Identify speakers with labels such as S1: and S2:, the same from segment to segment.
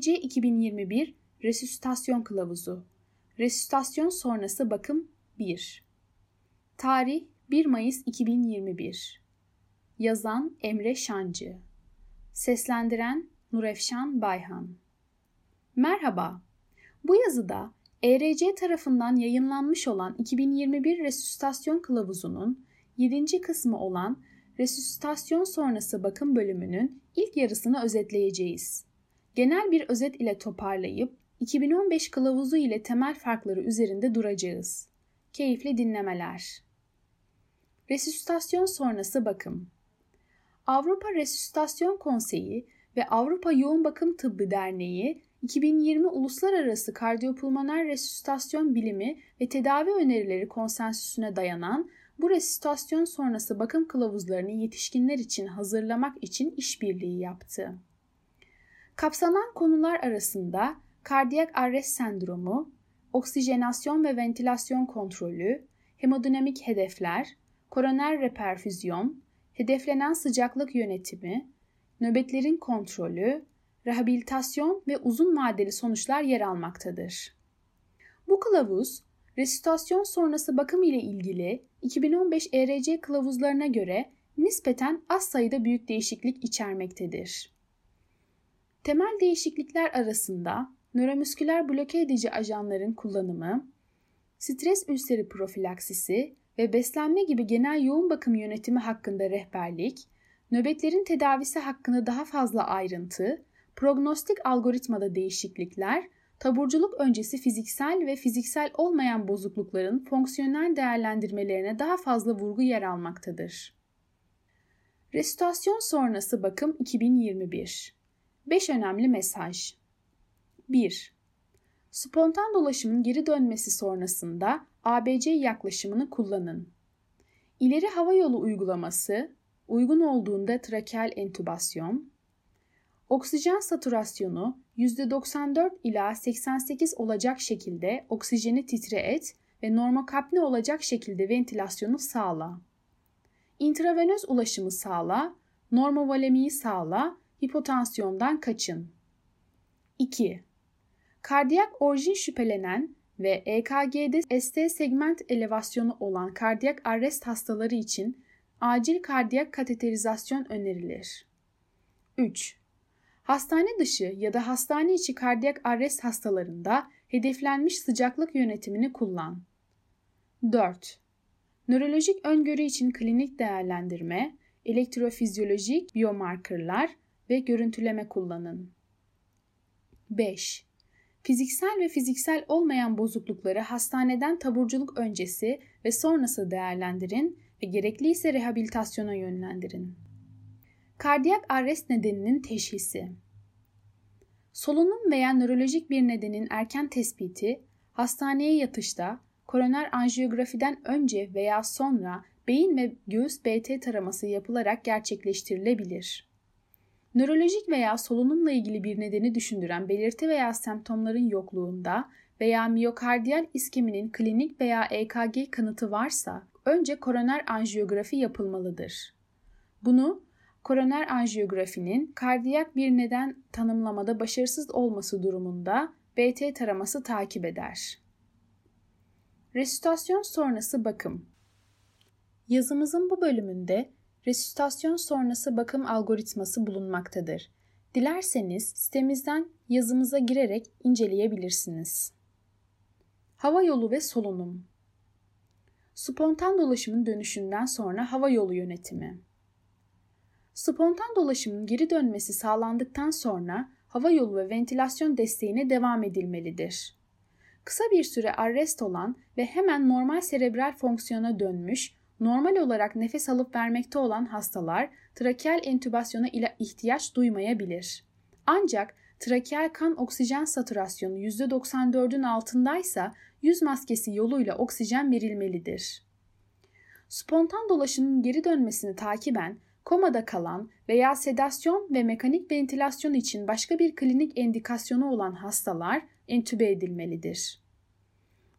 S1: ERC 2021 Resüsitasyon Kılavuzu Resüsitasyon sonrası bakım 1 Tarih 1 Mayıs 2021 Yazan Emre Şancı Seslendiren Nurefşan Bayhan Merhaba. Bu yazıda ERC tarafından yayınlanmış olan 2021 Resüsitasyon Kılavuzu'nun 7. kısmı olan Resüsitasyon sonrası bakım bölümünün ilk yarısını özetleyeceğiz. Genel bir özet ile toparlayıp 2015 kılavuzu ile temel farkları üzerinde duracağız. Keyifli dinlemeler. Resüsitasyon sonrası bakım Avrupa Resüsitasyon Konseyi ve Avrupa Yoğun Bakım Tıbbı Derneği 2020 Uluslararası Kardiyopulmoner Resüsitasyon Bilimi ve Tedavi Önerileri konsensüsüne dayanan bu resüsitasyon sonrası bakım kılavuzlarını yetişkinler için hazırlamak için işbirliği yaptı. Kapsanan konular arasında kardiyak arrest sendromu, oksijenasyon ve ventilasyon kontrolü, hemodinamik hedefler, koroner reperfüzyon, hedeflenen sıcaklık yönetimi, nöbetlerin kontrolü, rehabilitasyon ve uzun vadeli sonuçlar yer almaktadır. Bu kılavuz, resüsitasyon sonrası bakım ile ilgili 2015 ERC kılavuzlarına göre nispeten az sayıda büyük değişiklik içermektedir. Temel değişiklikler arasında nöromüsküler bloke edici ajanların kullanımı, stres ülseri profilaksisi ve beslenme gibi genel yoğun bakım yönetimi hakkında rehberlik, nöbetlerin tedavisi hakkında daha fazla ayrıntı, prognostik algoritmada değişiklikler, taburculuk öncesi fiziksel ve fiziksel olmayan bozuklukların fonksiyonel değerlendirmelerine daha fazla vurgu yer almaktadır. Resütasyon sonrası bakım 2021 5 önemli mesaj 1. Spontan dolaşımın geri dönmesi sonrasında ABC yaklaşımını kullanın. İleri hava yolu uygulaması, uygun olduğunda trakeal entübasyon, oksijen saturasyonu %94 ila 88 olacak şekilde oksijeni titre et ve normokapne olacak şekilde ventilasyonu sağla. İntravenöz ulaşımı sağla, normovolemiyi sağla, hipotansiyondan kaçın. 2. Kardiyak orijin şüphelenen ve EKG'de ST segment elevasyonu olan kardiyak arrest hastaları için acil kardiyak kateterizasyon önerilir. 3. Hastane dışı ya da hastane içi kardiyak arrest hastalarında hedeflenmiş sıcaklık yönetimini kullan. 4. Nörolojik öngörü için klinik değerlendirme, elektrofizyolojik biomarkerlar ve görüntüleme kullanın. 5. Fiziksel ve fiziksel olmayan bozuklukları hastaneden taburculuk öncesi ve sonrası değerlendirin ve gerekliyse rehabilitasyona yönlendirin. Kardiyak arrest nedeninin teşhisi Solunum veya nörolojik bir nedenin erken tespiti, hastaneye yatışta, koroner anjiyografiden önce veya sonra beyin ve göğüs BT taraması yapılarak gerçekleştirilebilir. Nörolojik veya solunumla ilgili bir nedeni düşündüren belirti veya semptomların yokluğunda veya miyokardiyal iskeminin klinik veya EKG kanıtı varsa önce koroner anjiyografi yapılmalıdır. Bunu koroner anjiyografinin kardiyak bir neden tanımlamada başarısız olması durumunda BT taraması takip eder. Resüsitasyon sonrası bakım Yazımızın bu bölümünde resüsitasyon sonrası bakım algoritması bulunmaktadır. Dilerseniz sitemizden yazımıza girerek inceleyebilirsiniz. Hava yolu ve solunum Spontan dolaşımın dönüşünden sonra hava yolu yönetimi Spontan dolaşımın geri dönmesi sağlandıktan sonra hava yolu ve ventilasyon desteğine devam edilmelidir. Kısa bir süre arrest olan ve hemen normal serebral fonksiyona dönmüş, normal olarak nefes alıp vermekte olan hastalar trakeal entübasyona ile ihtiyaç duymayabilir. Ancak trakeal kan oksijen satürasyonu %94'ün altındaysa yüz maskesi yoluyla oksijen verilmelidir. Spontan dolaşımın geri dönmesini takiben komada kalan veya sedasyon ve mekanik ventilasyon için başka bir klinik endikasyonu olan hastalar entübe edilmelidir.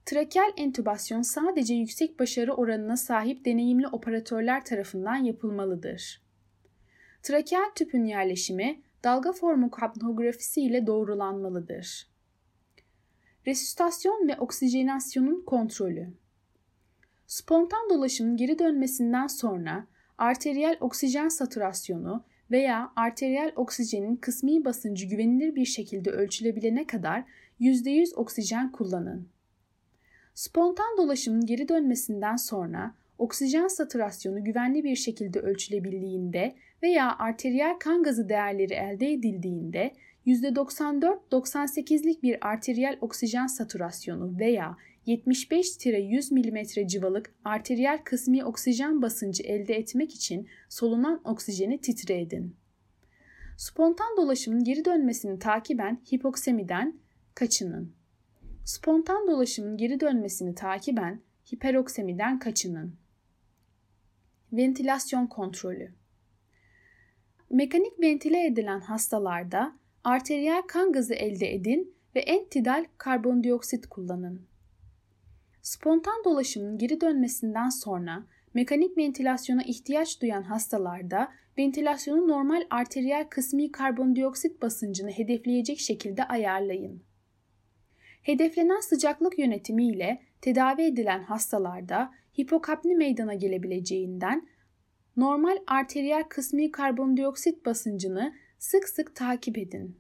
S1: Trakeal entübasyon sadece yüksek başarı oranına sahip deneyimli operatörler tarafından yapılmalıdır. Trakeal tüpün yerleşimi dalga formu kapnografisi ile doğrulanmalıdır. Resüstasyon ve oksijenasyonun kontrolü Spontan dolaşımın geri dönmesinden sonra arteriyel oksijen satürasyonu veya arteriyel oksijenin kısmi basıncı güvenilir bir şekilde ölçülebilene kadar %100 oksijen kullanın. Spontan dolaşımın geri dönmesinden sonra oksijen satürasyonu güvenli bir şekilde ölçülebildiğinde veya arteriyel kan gazı değerleri elde edildiğinde %94-98'lik bir arteriyel oksijen satürasyonu veya 75-100 mm civalık arteriyel kısmi oksijen basıncı elde etmek için solunan oksijeni titre edin. Spontan dolaşımın geri dönmesini takiben hipoksemiden kaçının. Spontan dolaşımın geri dönmesini takiben hiperoksemiden kaçının. Ventilasyon kontrolü Mekanik ventile edilen hastalarda arteriyel kan gazı elde edin ve entidal karbondioksit kullanın. Spontan dolaşımın geri dönmesinden sonra mekanik ventilasyona ihtiyaç duyan hastalarda ventilasyonu normal arteriyel kısmi karbondioksit basıncını hedefleyecek şekilde ayarlayın. Hedeflenen sıcaklık yönetimi ile tedavi edilen hastalarda hipokapni meydana gelebileceğinden normal arteriyel kısmi karbondioksit basıncını sık sık takip edin.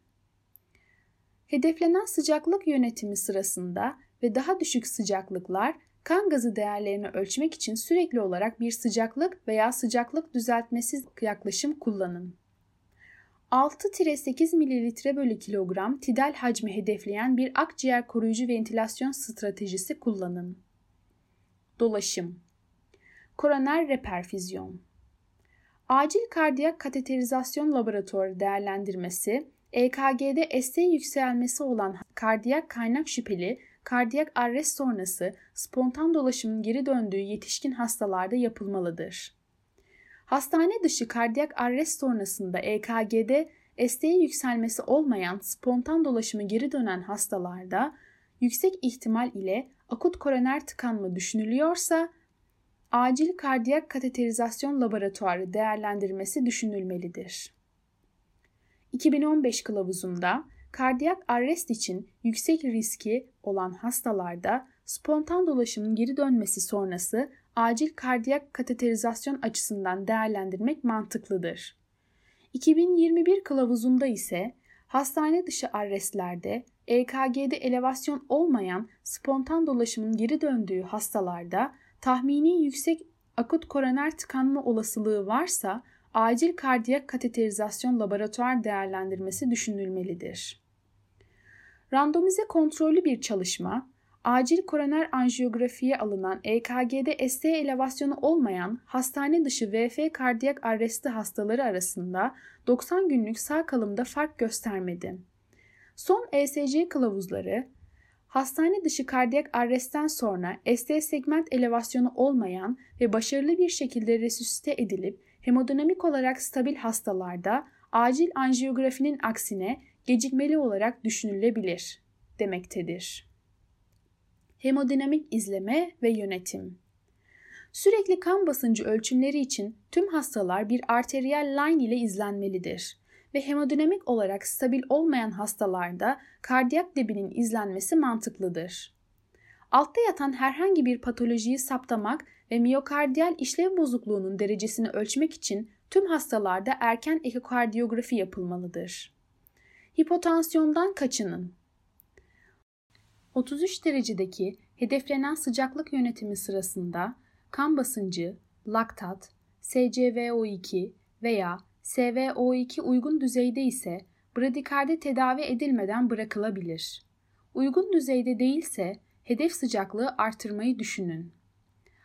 S1: Hedeflenen sıcaklık yönetimi sırasında ve daha düşük sıcaklıklar kan gazı değerlerini ölçmek için sürekli olarak bir sıcaklık veya sıcaklık düzeltmesi yaklaşım kullanın. 6-8 ml bölü kilogram tidal hacmi hedefleyen bir akciğer koruyucu ventilasyon stratejisi kullanın. Dolaşım Koroner reperfüzyon Acil kardiyak kateterizasyon laboratuvarı değerlendirmesi, EKG'de ST yükselmesi olan kardiyak kaynak şüpheli kardiyak arrest sonrası spontan dolaşımın geri döndüğü yetişkin hastalarda yapılmalıdır. Hastane dışı kardiyak arrest sonrasında EKG'de ST yükselmesi olmayan spontan dolaşımı geri dönen hastalarda yüksek ihtimal ile akut koroner tıkanma düşünülüyorsa acil kardiyak kateterizasyon laboratuvarı değerlendirmesi düşünülmelidir. 2015 kılavuzunda kardiyak arrest için yüksek riski olan hastalarda spontan dolaşımın geri dönmesi sonrası acil kardiyak kateterizasyon açısından değerlendirmek mantıklıdır. 2021 kılavuzunda ise hastane dışı arrestlerde EKG'de elevasyon olmayan spontan dolaşımın geri döndüğü hastalarda tahmini yüksek akut koroner tıkanma olasılığı varsa acil kardiyak kateterizasyon laboratuvar değerlendirmesi düşünülmelidir. Randomize kontrollü bir çalışma, acil koroner anjiyografiye alınan EKG'de ST elevasyonu olmayan hastane dışı VF kardiyak arresti hastaları arasında 90 günlük sağ kalımda fark göstermedi. Son ESC kılavuzları hastane dışı kardiyak arrestten sonra ST segment elevasyonu olmayan ve başarılı bir şekilde resüsite edilip hemodinamik olarak stabil hastalarda acil anjiyografinin aksine gecikmeli olarak düşünülebilir demektedir. Hemodinamik izleme ve yönetim Sürekli kan basıncı ölçümleri için tüm hastalar bir arteriyel line ile izlenmelidir ve hemodinamik olarak stabil olmayan hastalarda kardiyak debinin izlenmesi mantıklıdır. Altta yatan herhangi bir patolojiyi saptamak ve miyokardiyal işlev bozukluğunun derecesini ölçmek için tüm hastalarda erken ekokardiyografi yapılmalıdır. Hipotansiyondan kaçının. 33 derecedeki hedeflenen sıcaklık yönetimi sırasında kan basıncı, laktat, SCVO2 veya SVO2 uygun düzeyde ise bradikardi tedavi edilmeden bırakılabilir. Uygun düzeyde değilse hedef sıcaklığı artırmayı düşünün.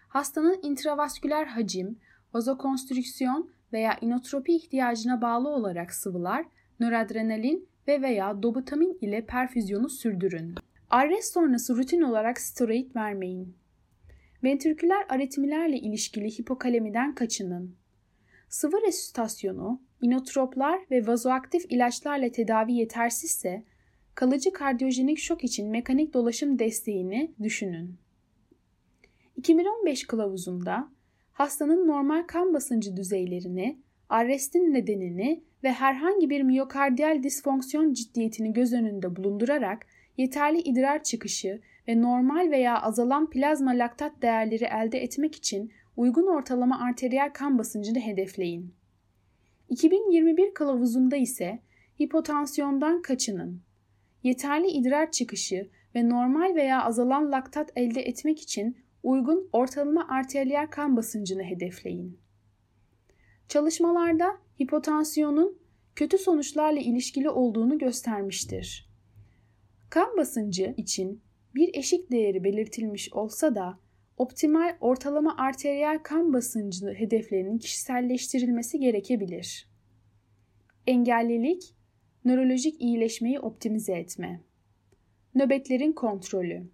S1: Hastanın intravasküler hacim, vazokonstrüksiyon veya inotropi ihtiyacına bağlı olarak sıvılar, nöradrenalin ve veya dobutamin ile perfüzyonu sürdürün. Arrest sonrası rutin olarak steroid vermeyin. Ventriküler aritmilerle ilişkili hipokalemiden kaçının. Sıvı resüstasyonu, inotroplar ve vazoaktif ilaçlarla tedavi yetersizse kalıcı kardiyojenik şok için mekanik dolaşım desteğini düşünün. 2015 kılavuzunda hastanın normal kan basıncı düzeylerini, arrestin nedenini ve herhangi bir miyokardiyal disfonksiyon ciddiyetini göz önünde bulundurarak yeterli idrar çıkışı ve normal veya azalan plazma laktat değerleri elde etmek için uygun ortalama arteriyel kan basıncını hedefleyin. 2021 kılavuzunda ise hipotansiyondan kaçının. Yeterli idrar çıkışı ve normal veya azalan laktat elde etmek için uygun ortalama arteriyel kan basıncını hedefleyin. Çalışmalarda hipotansiyonun kötü sonuçlarla ilişkili olduğunu göstermiştir. Kan basıncı için bir eşik değeri belirtilmiş olsa da optimal ortalama arteriyel kan basıncı hedeflerinin kişiselleştirilmesi gerekebilir. Engellilik, nörolojik iyileşmeyi optimize etme. Nöbetlerin kontrolü.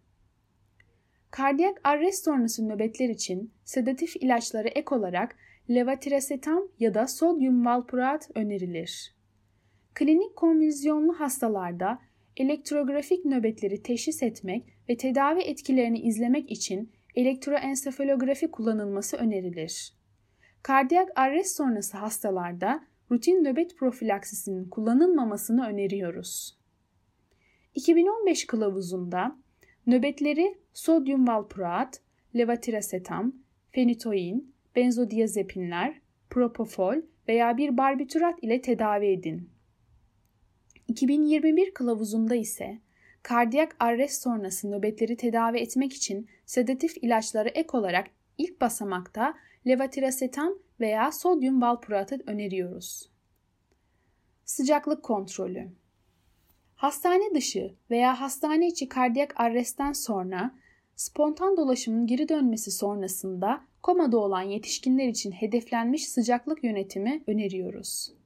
S1: Kardiyak arrest sonrası nöbetler için sedatif ilaçlara ek olarak levatirasetam ya da sodyum valproat önerilir. Klinik konvülsiyonlu hastalarda elektrografik nöbetleri teşhis etmek ve tedavi etkilerini izlemek için elektroensefalografi kullanılması önerilir. Kardiyak arrest sonrası hastalarda rutin nöbet profilaksisinin kullanılmamasını öneriyoruz. 2015 kılavuzunda nöbetleri sodyum valproat, levatirasetam, fenitoin, benzodiazepinler, propofol veya bir barbiturat ile tedavi edin. 2021 kılavuzunda ise kardiyak arrest sonrası nöbetleri tedavi etmek için sedatif ilaçları ek olarak ilk basamakta levatirasetam veya sodyum valproatı öneriyoruz. Sıcaklık kontrolü Hastane dışı veya hastane içi kardiyak arrestten sonra spontan dolaşımın geri dönmesi sonrasında komada olan yetişkinler için hedeflenmiş sıcaklık yönetimi öneriyoruz.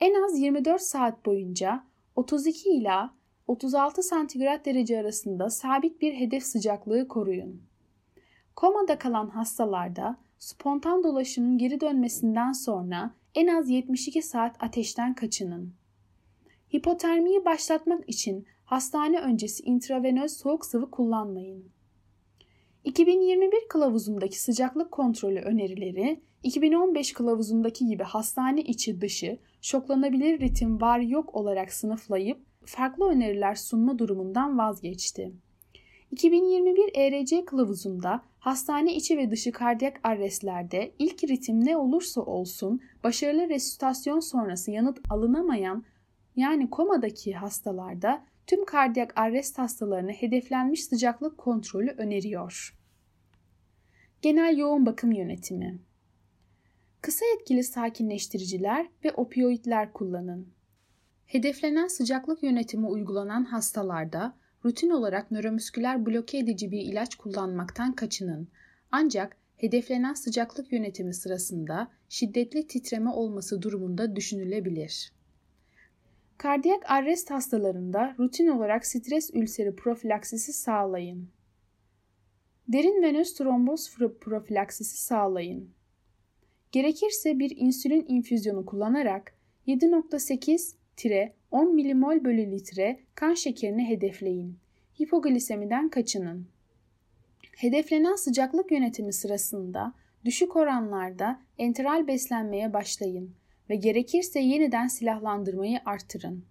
S1: En az 24 saat boyunca 32 ila 36 santigrat derece arasında sabit bir hedef sıcaklığı koruyun. Komada kalan hastalarda spontan dolaşımın geri dönmesinden sonra en az 72 saat ateşten kaçının. Hipotermiyi başlatmak için hastane öncesi intravenöz soğuk sıvı kullanmayın. 2021 kılavuzundaki sıcaklık kontrolü önerileri 2015 kılavuzundaki gibi hastane içi dışı şoklanabilir ritim var yok olarak sınıflayıp farklı öneriler sunma durumundan vazgeçti. 2021 ERC kılavuzunda hastane içi ve dışı kardiyak arrestlerde ilk ritim ne olursa olsun başarılı resütasyon sonrası yanıt alınamayan yani komadaki hastalarda tüm kardiyak arrest hastalarına hedeflenmiş sıcaklık kontrolü öneriyor. Genel yoğun bakım yönetimi Kısa etkili sakinleştiriciler ve opioidler kullanın. Hedeflenen sıcaklık yönetimi uygulanan hastalarda rutin olarak nöromüsküler bloke edici bir ilaç kullanmaktan kaçının. Ancak hedeflenen sıcaklık yönetimi sırasında şiddetli titreme olması durumunda düşünülebilir. Kardiyak arrest hastalarında rutin olarak stres ülseri profilaksisi sağlayın. Derin venöz tromboz profilaksisi sağlayın. Gerekirse bir insülin infüzyonu kullanarak 7.8 10 milimol bölü litre kan şekerini hedefleyin. Hipoglisemiden kaçının. Hedeflenen sıcaklık yönetimi sırasında düşük oranlarda enteral beslenmeye başlayın ve gerekirse yeniden silahlandırmayı artırın.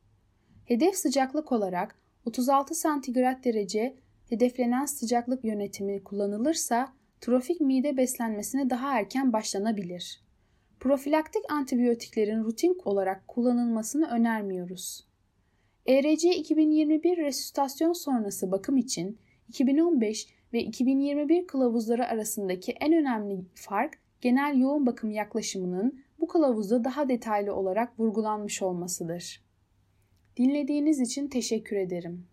S1: Hedef sıcaklık olarak 36 santigrat derece hedeflenen sıcaklık yönetimi kullanılırsa trofik mide beslenmesine daha erken başlanabilir. Profilaktik antibiyotiklerin rutin olarak kullanılmasını önermiyoruz. ERC 2021 resüstasyon sonrası bakım için 2015 ve 2021 kılavuzları arasındaki en önemli fark genel yoğun bakım yaklaşımının bu kılavuzda daha detaylı olarak vurgulanmış olmasıdır. Dinlediğiniz için teşekkür ederim.